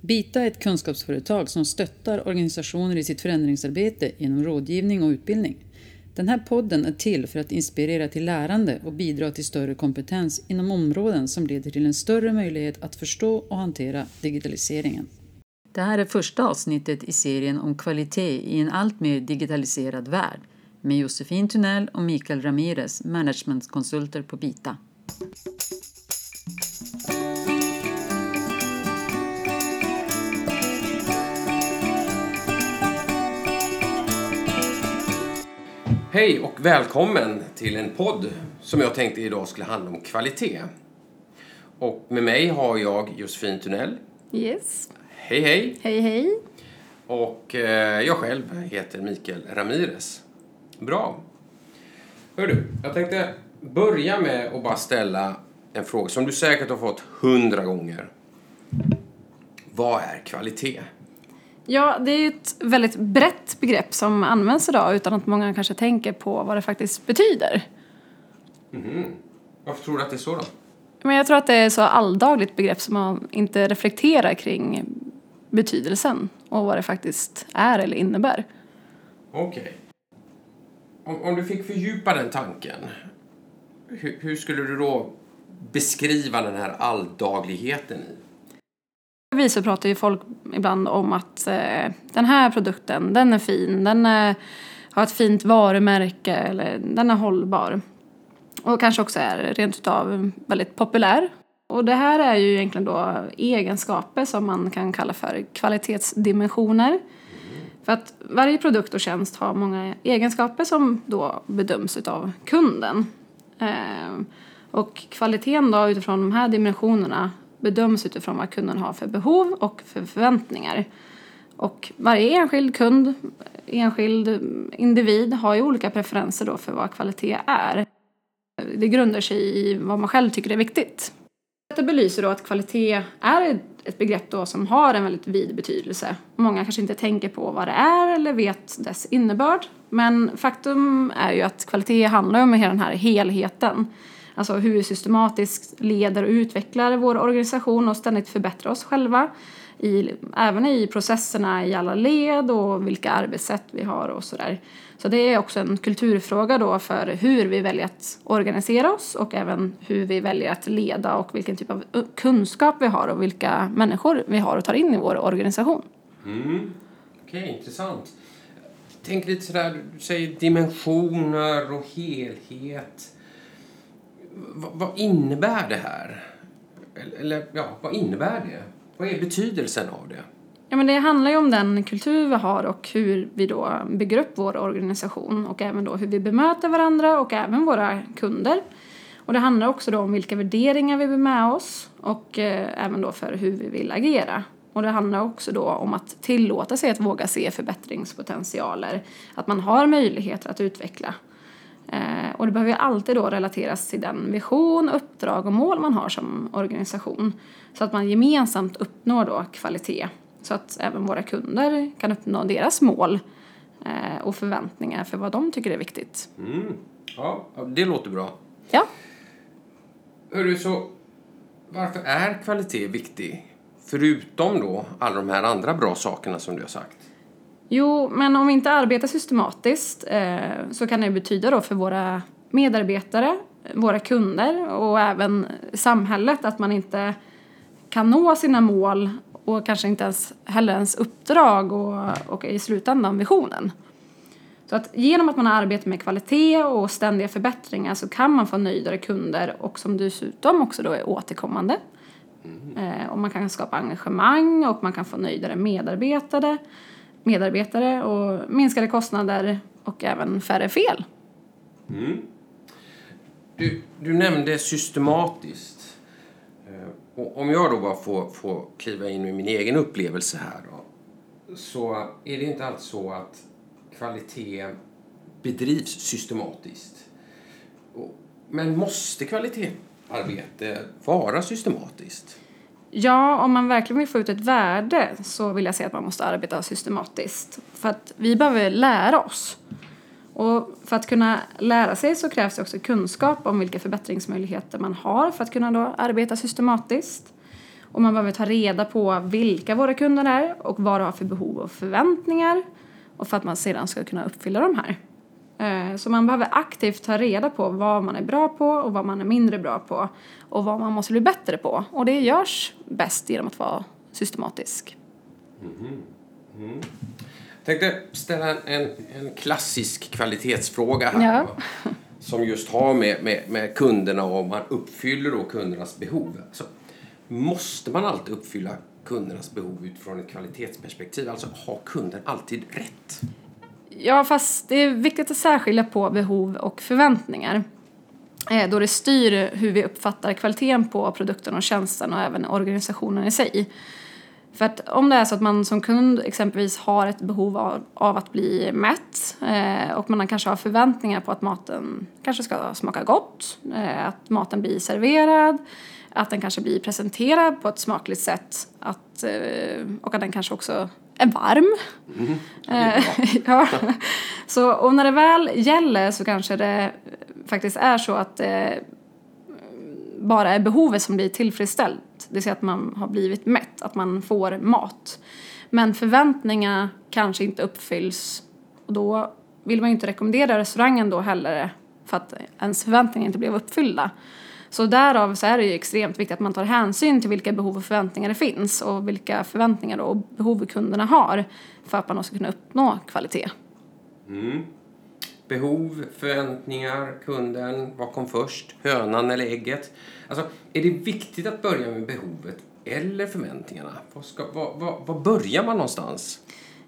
Bita är ett kunskapsföretag som stöttar organisationer i sitt förändringsarbete genom rådgivning och utbildning. Den här podden är till för att inspirera till lärande och bidra till större kompetens inom områden som leder till en större möjlighet att förstå och hantera digitaliseringen. Det här är första avsnittet i serien om kvalitet i en allt mer digitaliserad värld med Josefin Tunnell och Mikael Ramirez, managementkonsulter på Bita. Hej och välkommen till en podd som jag tänkte idag skulle handla om kvalitet. Och med mig har jag Josefin Tunnell. Yes. Hej hej! Hej hej. Och eh, jag själv heter Mikael Ramirez. Bra. Hör du, jag tänkte börja med att bara ställa en fråga som du säkert har fått hundra gånger. Vad är kvalitet? Ja, det är ju ett väldigt brett begrepp som används idag utan att många kanske tänker på vad det faktiskt betyder. Varför tror du att det är så då? Men jag tror att det är ett så alldagligt begrepp som man inte reflekterar kring betydelsen och vad det faktiskt är eller innebär. Okej. Om, om du fick fördjupa den tanken, hur, hur skulle du då beskriva den här alldagligheten i? Vi så pratar ju folk ibland om att eh, den här produkten, den är fin, den är, har ett fint varumärke eller den är hållbar. Och kanske också är rent utav väldigt populär. Och det här är ju egentligen då egenskaper som man kan kalla för kvalitetsdimensioner. För att varje produkt och tjänst har många egenskaper som då bedöms utav kunden. Eh, och kvaliteten då utifrån de här dimensionerna bedöms utifrån vad kunden har för behov och för förväntningar. Och varje enskild kund, enskild individ har ju olika preferenser då för vad kvalitet är. Det grundar sig i vad man själv tycker är viktigt. Detta belyser då att kvalitet är ett begrepp då som har en väldigt vid betydelse. Många kanske inte tänker på vad det är eller vet dess innebörd. Men faktum är ju att kvalitet handlar om hela den här helheten. Alltså hur vi systematiskt leder och utvecklar vår organisation och ständigt förbättrar oss själva. I, även i processerna i alla led och vilka arbetssätt vi har och sådär. Så det är också en kulturfråga då för hur vi väljer att organisera oss och även hur vi väljer att leda och vilken typ av kunskap vi har och vilka människor vi har och tar in i vår organisation. Mm. Okej, intressant. Tänk lite sådär, du säger dimensioner och helhet vad, vad innebär det här? Eller, eller, ja, vad innebär det? Vad är betydelsen av det? Ja, men det handlar ju om den kultur vi har och hur vi då bygger upp vår organisation och även då hur vi bemöter varandra och även våra kunder. Och det handlar också då om vilka värderingar vi bär med oss och eh, även då för hur vi vill agera. Och det handlar också då om att tillåta sig att våga se förbättringspotentialer, att man har möjligheter att utveckla. Eh, och det behöver ju alltid då relateras till den vision, uppdrag och mål man har som organisation. Så att man gemensamt uppnår då kvalitet. Så att även våra kunder kan uppnå deras mål eh, och förväntningar för vad de tycker är viktigt. Mm. Ja, det låter bra. Ja, Hörru, så varför är kvalitet viktig? Förutom då alla de här andra bra sakerna som du har sagt. Jo, men om vi inte arbetar systematiskt eh, så kan det betyda då för våra medarbetare, våra kunder och även samhället att man inte kan nå sina mål och kanske inte ens heller ens uppdrag och, och i slutändan visionen. Så att genom att man arbetar med kvalitet och ständiga förbättringar så kan man få nöjdare kunder och som dessutom också då är återkommande. Eh, och man kan skapa engagemang och man kan få nöjdare medarbetare, medarbetare och minskade kostnader och även färre fel. Mm. Du, du nämnde systematiskt. Eh, och om jag då bara får, får kliva in med min egen upplevelse här då. Så är det inte alltid så att kvalitet bedrivs systematiskt. Men måste kvalitetsarbete vara systematiskt? Ja, om man verkligen vill få ut ett värde så vill jag säga att man måste arbeta systematiskt. För att vi behöver lära oss. Och för att kunna lära sig så krävs det också kunskap om vilka förbättringsmöjligheter man har för att kunna då arbeta systematiskt. Och man behöver ta reda på vilka våra kunder är och vad de har för behov och förväntningar. Och för att man sedan ska kunna uppfylla de här. Eh, så man behöver aktivt ta reda på vad man är bra på och vad man är mindre bra på. Och vad man måste bli bättre på. Och det görs bäst genom att vara systematisk. Mm. Mm. Jag tänkte ställa en, en klassisk kvalitetsfråga här. Ja. Som just har med, med, med kunderna och om man uppfyller då kundernas behov. Alltså, måste man alltid uppfylla kundernas behov utifrån ett kvalitetsperspektiv? Alltså har kunden alltid rätt? Ja, fast det är viktigt att särskilja på behov och förväntningar. Eh, då det styr hur vi uppfattar kvaliteten på produkten och tjänsten och även organisationen i sig. För att om det är så att man som kund exempelvis har ett behov av, av att bli mätt eh, och man kanske har förväntningar på att maten kanske ska smaka gott, eh, att maten blir serverad, att den kanske blir presenterad på ett smakligt sätt att, eh, och att den kanske också är varm. Mm. Är ja. Så, och när det väl gäller så kanske det faktiskt är så att det bara är behovet som blir tillfredsställt. Det vill säga att man har blivit mätt, att man får mat. Men förväntningarna kanske inte uppfylls och då vill man ju inte rekommendera restaurangen då heller för att ens förväntningar inte blev uppfyllda. Så därav så är det ju extremt viktigt att man tar hänsyn till vilka behov och förväntningar det finns och vilka förväntningar och behov kunderna har för att man ska kunna uppnå kvalitet. Mm. Behov, förväntningar, kunden, vad kom först? Hönan eller ägget? Alltså, är det viktigt att börja med behovet eller förväntningarna? Var, ska, var, var, var börjar man någonstans?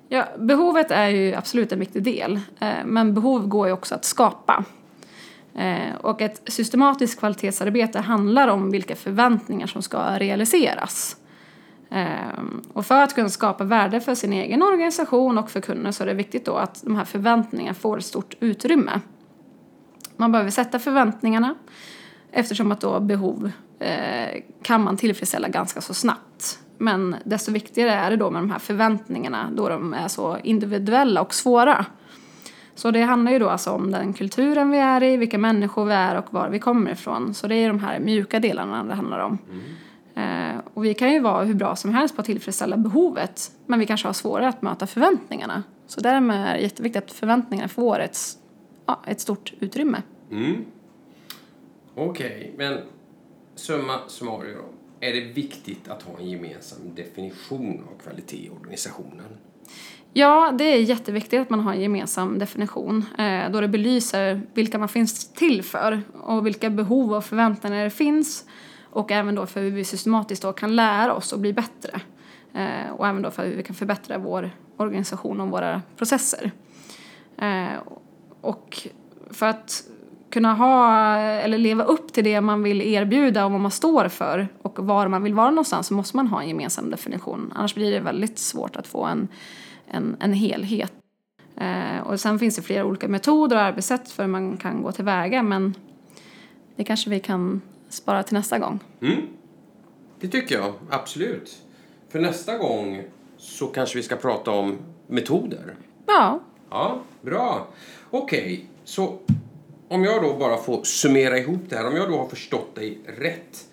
Ja, behovet är ju absolut en viktig del, eh, men behov går ju också att skapa. Eh, och ett systematiskt kvalitetsarbete handlar om vilka förväntningar som ska realiseras. Eh, och för att kunna skapa värde för sin egen organisation och för kunden så är det viktigt då att de här förväntningarna får ett stort utrymme. Man behöver sätta förväntningarna eftersom att då behov eh, kan man tillfredsställa ganska så snabbt. Men desto viktigare är det då med de här förväntningarna då de är så individuella och svåra. Så det handlar ju då alltså om den kulturen vi är i, vilka människor vi är och var vi kommer ifrån. Så det är de här mjuka delarna det handlar om. Mm. Eh, och vi kan ju vara hur bra som helst på att tillfredsställa behovet men vi kanske har svårare att möta förväntningarna. Så därmed är det jätteviktigt att förväntningarna får ett, ja, ett stort utrymme. Mm. Okej, okay, men summa summarum. Är det viktigt att ha en gemensam definition av kvalitet i organisationen? Ja, det är jätteviktigt att man har en gemensam definition eh, då det belyser vilka man finns till för och vilka behov och förväntningar det finns och även då för hur vi systematiskt då kan lära oss och bli bättre eh, och även då för hur vi kan förbättra vår organisation och våra processer. Eh, och för att kunna ha eller leva upp till det man vill erbjuda och vad man står för och var man vill vara någonstans så måste man ha en gemensam definition. Annars blir det väldigt svårt att få en, en, en helhet. Eh, och sen finns det flera olika metoder och arbetssätt för hur man kan gå tillväga men det kanske vi kan spara till nästa gång. Mm. Det tycker jag, absolut. För nästa gång så kanske vi ska prata om metoder. Ja. Ja, bra. Okej, okay, så om jag då bara får summera ihop det här, om jag då har förstått dig rätt,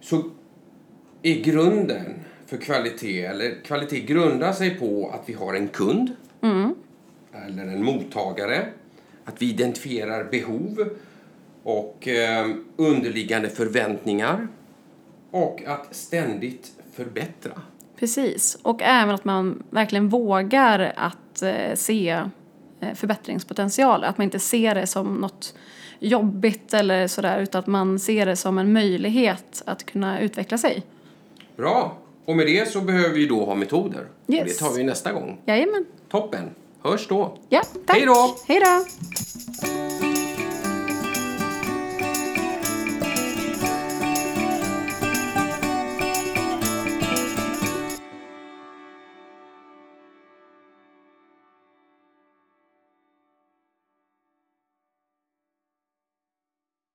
så är grunden för kvalitet, eller kvalitet grundar sig på att vi har en kund, mm. eller en mottagare, att vi identifierar behov och eh, underliggande förväntningar och att ständigt förbättra. Precis, och även att man verkligen vågar att eh, se Eh, förbättringspotential. Att man inte ser det som något jobbigt eller sådär utan att man ser det som en möjlighet att kunna utveckla sig. Bra! Och med det så behöver vi då ha metoder. Yes. Och det tar vi nästa gång. Jajamän. Toppen! Hörs då! Ja, tack! Hej då! Hej då!